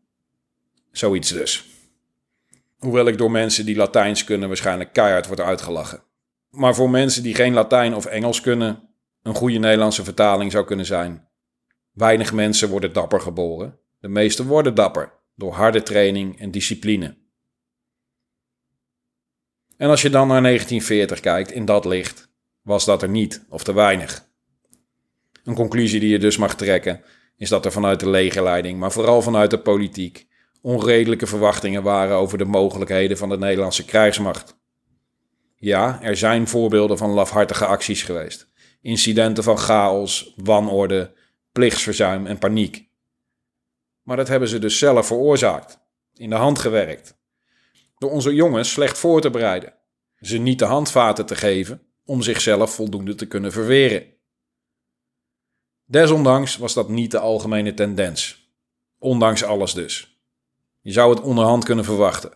Zoiets dus. Hoewel ik door mensen die Latijns kunnen waarschijnlijk keihard wordt uitgelachen. Maar voor mensen die geen Latijn of Engels kunnen, een goede Nederlandse vertaling zou kunnen zijn. Weinig mensen worden dapper geboren. De meeste worden dapper door harde training en discipline. En als je dan naar 1940 kijkt in dat licht, was dat er niet of te weinig. Een conclusie die je dus mag trekken is dat er vanuit de legerleiding, maar vooral vanuit de politiek, onredelijke verwachtingen waren over de mogelijkheden van de Nederlandse krijgsmacht. Ja, er zijn voorbeelden van lafhartige acties geweest. Incidenten van chaos, wanorde, plichtsverzuim en paniek. Maar dat hebben ze dus zelf veroorzaakt, in de hand gewerkt. Door onze jongens slecht voor te bereiden, ze niet de handvaten te geven om zichzelf voldoende te kunnen verweren. Desondanks was dat niet de algemene tendens. Ondanks alles dus. Je zou het onderhand kunnen verwachten.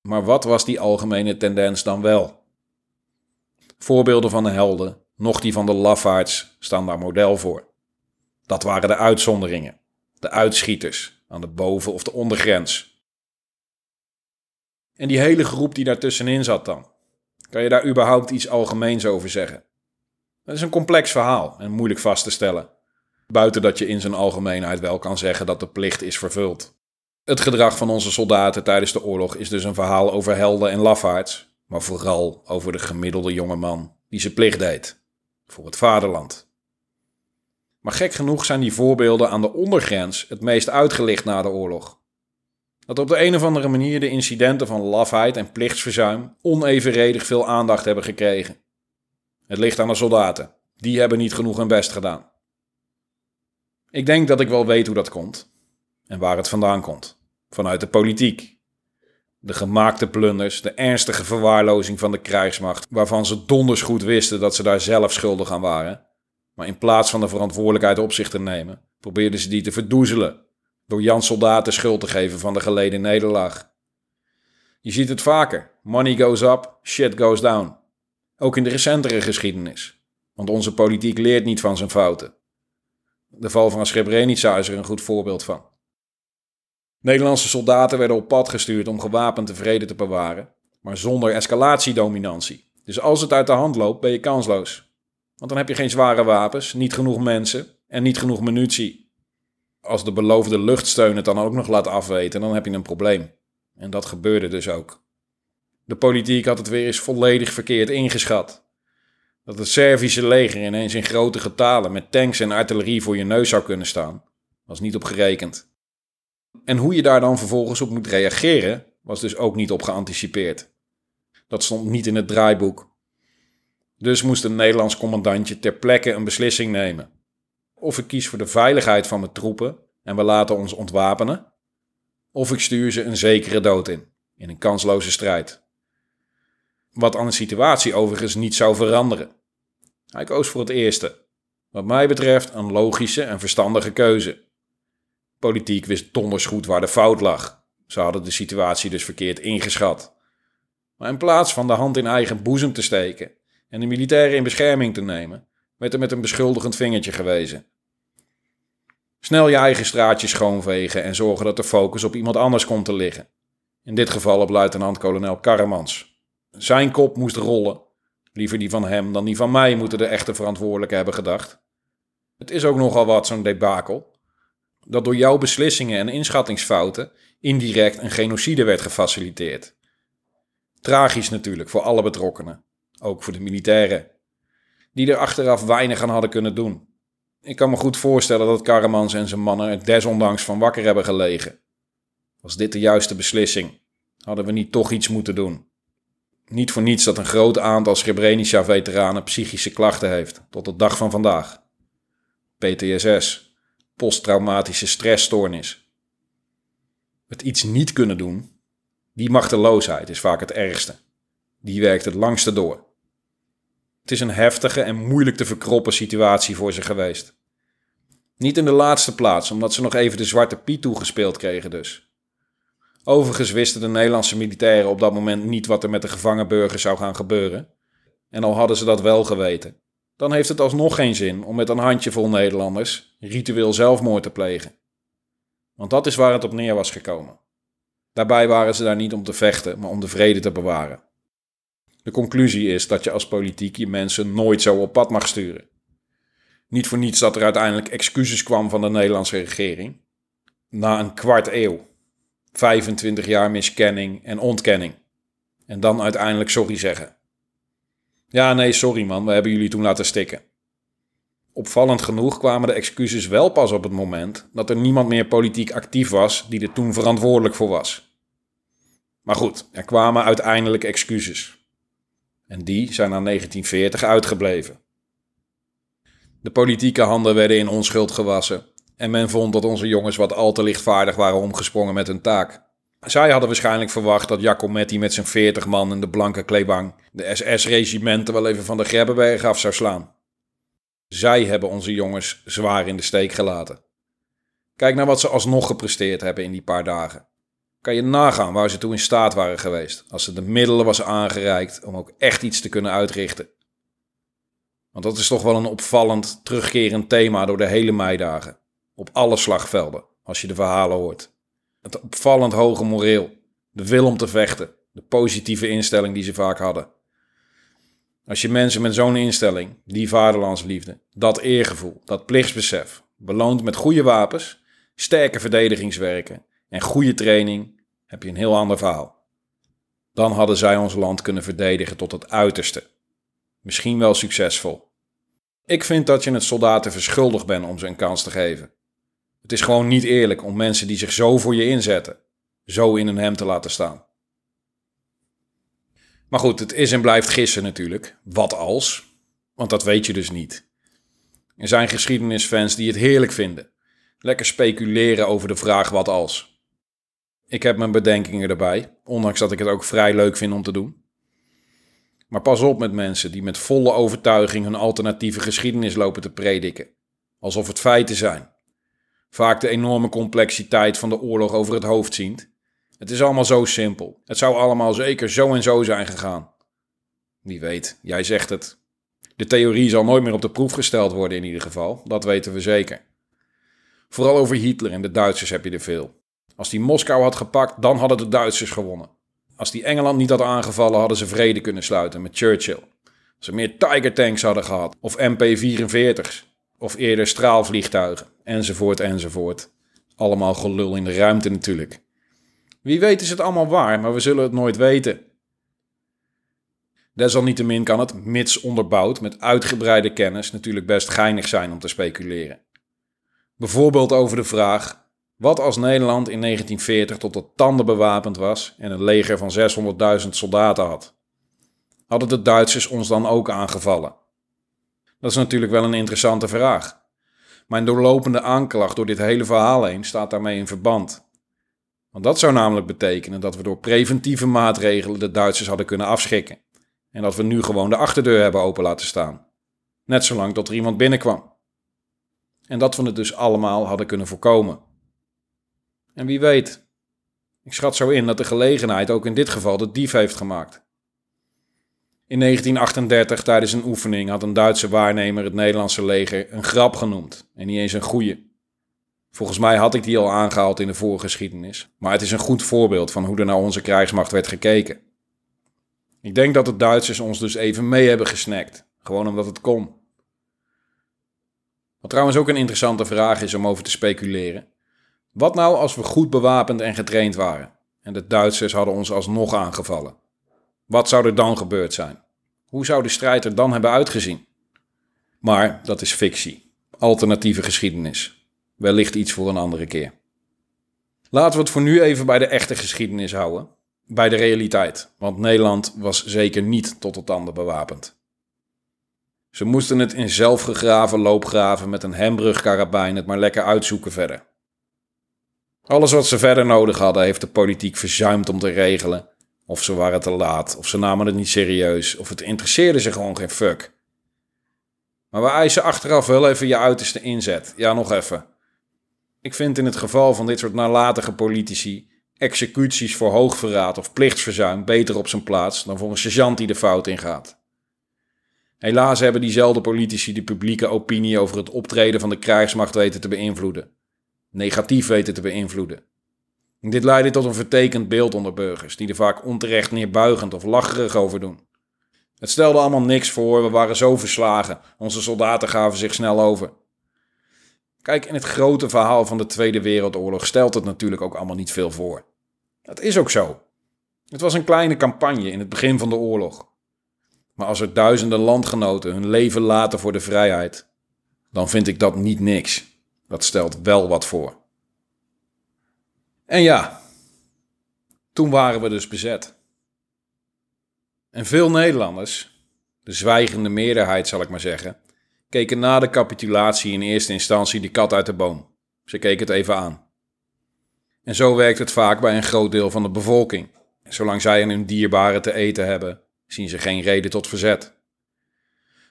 Maar wat was die algemene tendens dan wel? Voorbeelden van de helden, nog die van de lafaards, staan daar model voor. Dat waren de uitzonderingen, de uitschieters aan de boven- of de ondergrens. En die hele groep die daartussenin zat dan, kan je daar überhaupt iets algemeens over zeggen? Dat is een complex verhaal en moeilijk vast te stellen. Buiten dat je in zijn algemeenheid wel kan zeggen dat de plicht is vervuld. Het gedrag van onze soldaten tijdens de oorlog is dus een verhaal over helden en lafaards, maar vooral over de gemiddelde jonge man die zijn plicht deed voor het vaderland. Maar gek genoeg zijn die voorbeelden aan de ondergrens het meest uitgelicht na de oorlog. Dat op de een of andere manier de incidenten van lafheid en plichtsverzuim onevenredig veel aandacht hebben gekregen. Het ligt aan de soldaten. Die hebben niet genoeg hun best gedaan. Ik denk dat ik wel weet hoe dat komt en waar het vandaan komt. Vanuit de politiek. De gemaakte plunders, de ernstige verwaarlozing van de krijgsmacht, waarvan ze donders goed wisten dat ze daar zelf schuldig aan waren. Maar in plaats van de verantwoordelijkheid op zich te nemen, probeerden ze die te verdoezelen door Jan soldaten schuld te geven van de geleden nederlaag. Je ziet het vaker. Money goes up, shit goes down. Ook in de recentere geschiedenis. Want onze politiek leert niet van zijn fouten. De val van Srebrenica is er een goed voorbeeld van. Nederlandse soldaten werden op pad gestuurd om gewapend de vrede te bewaren, maar zonder escalatiedominantie. Dus als het uit de hand loopt, ben je kansloos. Want dan heb je geen zware wapens, niet genoeg mensen en niet genoeg munitie. Als de beloofde luchtsteun het dan ook nog laat afweten, dan heb je een probleem. En dat gebeurde dus ook. De politiek had het weer eens volledig verkeerd ingeschat. Dat het Servische leger ineens in grote getalen met tanks en artillerie voor je neus zou kunnen staan, was niet op gerekend. En hoe je daar dan vervolgens op moet reageren, was dus ook niet op geanticipeerd. Dat stond niet in het draaiboek. Dus moest een Nederlands commandantje ter plekke een beslissing nemen. Of ik kies voor de veiligheid van mijn troepen en we laten ons ontwapenen, of ik stuur ze een zekere dood in, in een kansloze strijd. Wat aan de situatie overigens niet zou veranderen. Hij koos voor het eerste. Wat mij betreft een logische en verstandige keuze. Politiek wist donders goed waar de fout lag. Ze hadden de situatie dus verkeerd ingeschat. Maar in plaats van de hand in eigen boezem te steken en de militairen in bescherming te nemen, werd er met een beschuldigend vingertje gewezen. Snel je eigen straatje schoonvegen en zorgen dat de focus op iemand anders komt te liggen. In dit geval op luitenant-kolonel Karremans. Zijn kop moest rollen. Liever die van hem dan die van mij, moeten de echte verantwoordelijken hebben gedacht. Het is ook nogal wat, zo'n debakel dat door jouw beslissingen en inschattingsfouten indirect een genocide werd gefaciliteerd. Tragisch natuurlijk voor alle betrokkenen, ook voor de militairen, die er achteraf weinig aan hadden kunnen doen. Ik kan me goed voorstellen dat Karamans en zijn mannen er desondanks van wakker hebben gelegen. Was dit de juiste beslissing? Hadden we niet toch iets moeten doen? Niet voor niets dat een groot aantal Srebrenica-veteranen psychische klachten heeft, tot de dag van vandaag. PTSS, posttraumatische stressstoornis. Het iets niet kunnen doen, die machteloosheid is vaak het ergste. Die werkt het langste door. Het is een heftige en moeilijk te verkroppen situatie voor ze geweest. Niet in de laatste plaats, omdat ze nog even de zwarte Piet toegespeeld kregen dus. Overigens wisten de Nederlandse militairen op dat moment niet wat er met de gevangen burgers zou gaan gebeuren. En al hadden ze dat wel geweten, dan heeft het alsnog geen zin om met een handjevol Nederlanders ritueel zelfmoord te plegen. Want dat is waar het op neer was gekomen. Daarbij waren ze daar niet om te vechten, maar om de vrede te bewaren. De conclusie is dat je als politiek je mensen nooit zo op pad mag sturen. Niet voor niets dat er uiteindelijk excuses kwam van de Nederlandse regering. Na een kwart eeuw. 25 jaar miskenning en ontkenning. En dan uiteindelijk sorry zeggen. Ja, nee, sorry man, we hebben jullie toen laten stikken. Opvallend genoeg kwamen de excuses wel pas op het moment dat er niemand meer politiek actief was die er toen verantwoordelijk voor was. Maar goed, er kwamen uiteindelijk excuses. En die zijn na 1940 uitgebleven. De politieke handen werden in onschuld gewassen en men vond dat onze jongens wat al te lichtvaardig waren omgesprongen met hun taak. Zij hadden waarschijnlijk verwacht dat Jacometti met zijn 40 man in de blanke kleebang de SS-regimenten wel even van de Grebbeberg af zou slaan. Zij hebben onze jongens zwaar in de steek gelaten. Kijk naar wat ze alsnog gepresteerd hebben in die paar dagen. Kan je nagaan waar ze toe in staat waren geweest als ze de middelen was aangereikt om ook echt iets te kunnen uitrichten. Want dat is toch wel een opvallend terugkerend thema door de hele meidagen. Op alle slagvelden, als je de verhalen hoort. Het opvallend hoge moreel, de wil om te vechten, de positieve instelling die ze vaak hadden. Als je mensen met zo'n instelling, die vaderlandsliefde, dat eergevoel, dat plichtsbesef, beloont met goede wapens, sterke verdedigingswerken en goede training, heb je een heel ander verhaal. Dan hadden zij ons land kunnen verdedigen tot het uiterste. Misschien wel succesvol. Ik vind dat je het soldaten verschuldigd bent om ze een kans te geven. Het is gewoon niet eerlijk om mensen die zich zo voor je inzetten, zo in een hem te laten staan. Maar goed, het is en blijft gissen natuurlijk. Wat als? Want dat weet je dus niet. Er zijn geschiedenisfans die het heerlijk vinden. Lekker speculeren over de vraag wat als. Ik heb mijn bedenkingen erbij, ondanks dat ik het ook vrij leuk vind om te doen. Maar pas op met mensen die met volle overtuiging hun alternatieve geschiedenis lopen te prediken, alsof het feiten zijn. Vaak de enorme complexiteit van de oorlog over het hoofd ziend. Het is allemaal zo simpel. Het zou allemaal zeker zo en zo zijn gegaan. Wie weet, jij zegt het. De theorie zal nooit meer op de proef gesteld worden in ieder geval, dat weten we zeker. Vooral over Hitler en de Duitsers heb je er veel. Als die Moskou had gepakt, dan hadden de Duitsers gewonnen. Als die Engeland niet had aangevallen, hadden ze vrede kunnen sluiten met Churchill. Als ze meer Tiger tanks hadden gehad, of MP-44's, of eerder straalvliegtuigen, enzovoort, enzovoort. Allemaal gelul in de ruimte natuurlijk. Wie weet is het allemaal waar, maar we zullen het nooit weten. Desalniettemin kan het, mits onderbouwd met uitgebreide kennis, natuurlijk best geinig zijn om te speculeren. Bijvoorbeeld over de vraag wat als Nederland in 1940 tot de tanden bewapend was en een leger van 600.000 soldaten had? Hadden de Duitsers ons dan ook aangevallen? Dat is natuurlijk wel een interessante vraag. Mijn doorlopende aanklacht door dit hele verhaal heen staat daarmee in verband. Want dat zou namelijk betekenen dat we door preventieve maatregelen de Duitsers hadden kunnen afschrikken. En dat we nu gewoon de achterdeur hebben open laten staan. Net zolang tot er iemand binnenkwam. En dat we het dus allemaal hadden kunnen voorkomen. En wie weet, ik schat zo in dat de gelegenheid ook in dit geval de dief heeft gemaakt. In 1938, tijdens een oefening, had een Duitse waarnemer het Nederlandse leger een grap genoemd. En niet eens een goeie. Volgens mij had ik die al aangehaald in de voorgeschiedenis. Maar het is een goed voorbeeld van hoe er naar onze krijgsmacht werd gekeken. Ik denk dat de Duitsers ons dus even mee hebben gesnakt. Gewoon omdat het kon. Wat trouwens ook een interessante vraag is om over te speculeren. Wat nou als we goed bewapend en getraind waren en de Duitsers hadden ons alsnog aangevallen? Wat zou er dan gebeurd zijn? Hoe zou de strijd er dan hebben uitgezien? Maar dat is fictie, alternatieve geschiedenis. Wellicht iets voor een andere keer. Laten we het voor nu even bij de echte geschiedenis houden, bij de realiteit, want Nederland was zeker niet tot de tanden bewapend. Ze moesten het in zelfgegraven loopgraven met een hembrugkarabijn het maar lekker uitzoeken verder. Alles wat ze verder nodig hadden, heeft de politiek verzuimd om te regelen. Of ze waren te laat, of ze namen het niet serieus, of het interesseerde ze gewoon geen fuck. Maar we eisen achteraf wel even je uiterste inzet. Ja, nog even. Ik vind in het geval van dit soort nalatige politici executies voor hoogverraad of plichtsverzuim beter op zijn plaats dan voor een sergeant die de fout ingaat. Helaas hebben diezelfde politici de publieke opinie over het optreden van de krijgsmacht weten te beïnvloeden. Negatief weten te beïnvloeden. Dit leidde tot een vertekend beeld onder burgers, die er vaak onterecht neerbuigend of lacherig over doen. Het stelde allemaal niks voor, we waren zo verslagen, onze soldaten gaven zich snel over. Kijk, in het grote verhaal van de Tweede Wereldoorlog stelt het natuurlijk ook allemaal niet veel voor. Dat is ook zo. Het was een kleine campagne in het begin van de oorlog. Maar als er duizenden landgenoten hun leven laten voor de vrijheid, dan vind ik dat niet niks. Dat stelt wel wat voor. En ja, toen waren we dus bezet. En veel Nederlanders, de zwijgende meerderheid zal ik maar zeggen, keken na de capitulatie in eerste instantie de kat uit de boom. Ze keken het even aan. En zo werkt het vaak bij een groot deel van de bevolking. Zolang zij en hun dierbaren te eten hebben, zien ze geen reden tot verzet.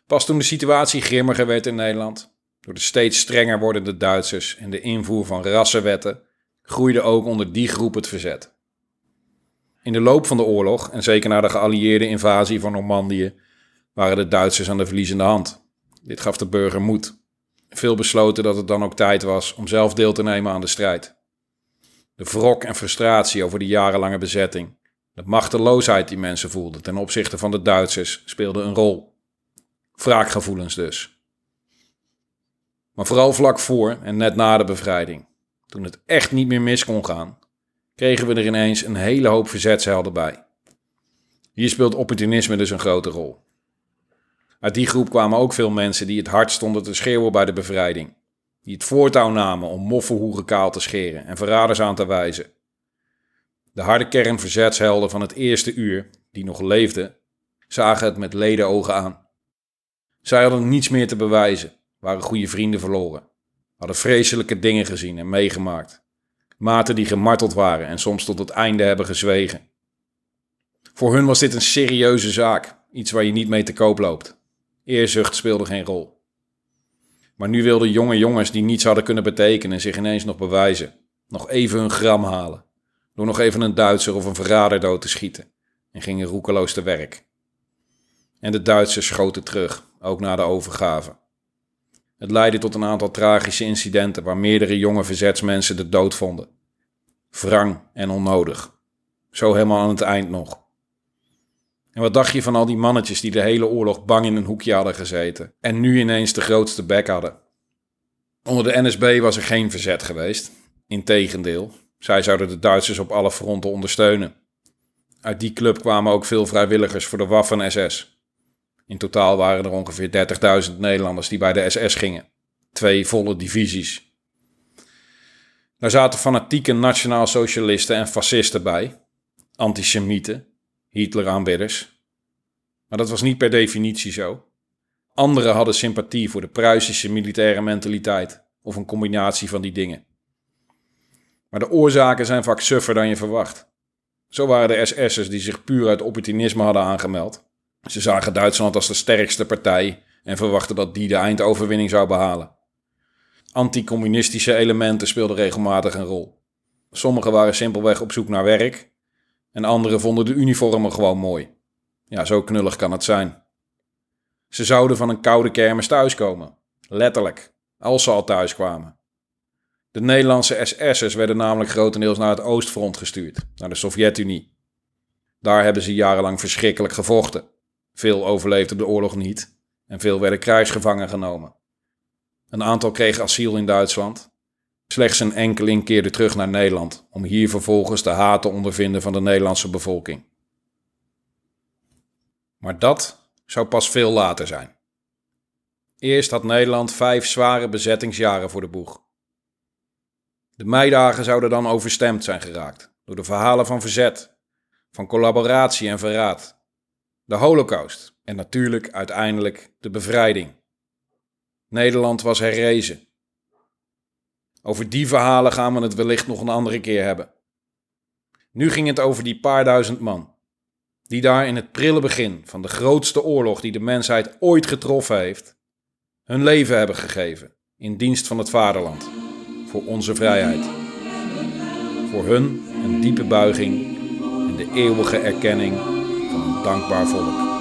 Pas toen de situatie grimmiger werd in Nederland, door de steeds strenger wordende Duitsers en de invoer van rassenwetten, groeide ook onder die groep het verzet. In de loop van de oorlog, en zeker na de geallieerde invasie van Normandië, waren de Duitsers aan de verliezende hand. Dit gaf de burger moed. Veel besloten dat het dan ook tijd was om zelf deel te nemen aan de strijd. De wrok en frustratie over de jarenlange bezetting, de machteloosheid die mensen voelden ten opzichte van de Duitsers, speelde een rol. Wraakgevoelens dus. Maar vooral vlak voor en net na de bevrijding, toen het echt niet meer mis kon gaan, kregen we er ineens een hele hoop verzetshelden bij. Hier speelt opportunisme dus een grote rol. Uit die groep kwamen ook veel mensen die het hard stonden te schreeuwen bij de bevrijding. Die het voortouw namen om moffenhoeren kaal te scheren en verraders aan te wijzen. De harde kern verzetshelden van het eerste uur, die nog leefden, zagen het met ledenogen aan. Zij hadden niets meer te bewijzen, waren goede vrienden verloren, hadden vreselijke dingen gezien en meegemaakt. Maten die gemarteld waren en soms tot het einde hebben gezwegen. Voor hun was dit een serieuze zaak, iets waar je niet mee te koop loopt. Eerzucht speelde geen rol. Maar nu wilden jonge jongens die niets hadden kunnen betekenen zich ineens nog bewijzen. Nog even hun gram halen. Door nog even een Duitser of een verrader dood te schieten. En gingen roekeloos te werk. En de Duitsers schoten terug, ook na de overgave. Het leidde tot een aantal tragische incidenten waar meerdere jonge verzetsmensen de dood vonden. Wrang en onnodig. Zo helemaal aan het eind nog. En wat dacht je van al die mannetjes die de hele oorlog bang in een hoekje hadden gezeten en nu ineens de grootste bek hadden? Onder de NSB was er geen verzet geweest. Integendeel, zij zouden de Duitsers op alle fronten ondersteunen. Uit die club kwamen ook veel vrijwilligers voor de Waffen-SS. In totaal waren er ongeveer 30.000 Nederlanders die bij de SS gingen. Twee volle divisies. Daar zaten fanatieke nationaal-socialisten en fascisten bij, antisemieten Hitler-aanbidders. Maar dat was niet per definitie zo. Anderen hadden sympathie voor de Pruisische militaire mentaliteit of een combinatie van die dingen. Maar de oorzaken zijn vaak suffer dan je verwacht. Zo waren de SS'ers die zich puur uit opportunisme hadden aangemeld. Ze zagen Duitsland als de sterkste partij en verwachten dat die de eindoverwinning zou behalen. Anticommunistische elementen speelden regelmatig een rol. Sommigen waren simpelweg op zoek naar werk en anderen vonden de uniformen gewoon mooi. Ja, zo knullig kan het zijn. Ze zouden van een koude kermis thuiskomen. Letterlijk, als ze al thuis kwamen. De Nederlandse SS'ers werden namelijk grotendeels naar het Oostfront gestuurd, naar de Sovjet-Unie. Daar hebben ze jarenlang verschrikkelijk gevochten. Veel overleefden de oorlog niet en veel werden krijgsgevangen genomen. Een aantal kreeg asiel in Duitsland Slechts een enkeling keerde terug naar Nederland om hier vervolgens de haat te ondervinden van de Nederlandse bevolking. Maar dat zou pas veel later zijn. Eerst had Nederland vijf zware bezettingsjaren voor de boeg. De meidagen zouden dan overstemd zijn geraakt door de verhalen van verzet, van collaboratie en verraad. De Holocaust en natuurlijk uiteindelijk de bevrijding. Nederland was herrezen. Over die verhalen gaan we het wellicht nog een andere keer hebben. Nu ging het over die paar duizend man, die daar in het prille begin van de grootste oorlog die de mensheid ooit getroffen heeft, hun leven hebben gegeven in dienst van het vaderland, voor onze vrijheid. Voor hun een diepe buiging en de eeuwige erkenning dankbaar volk.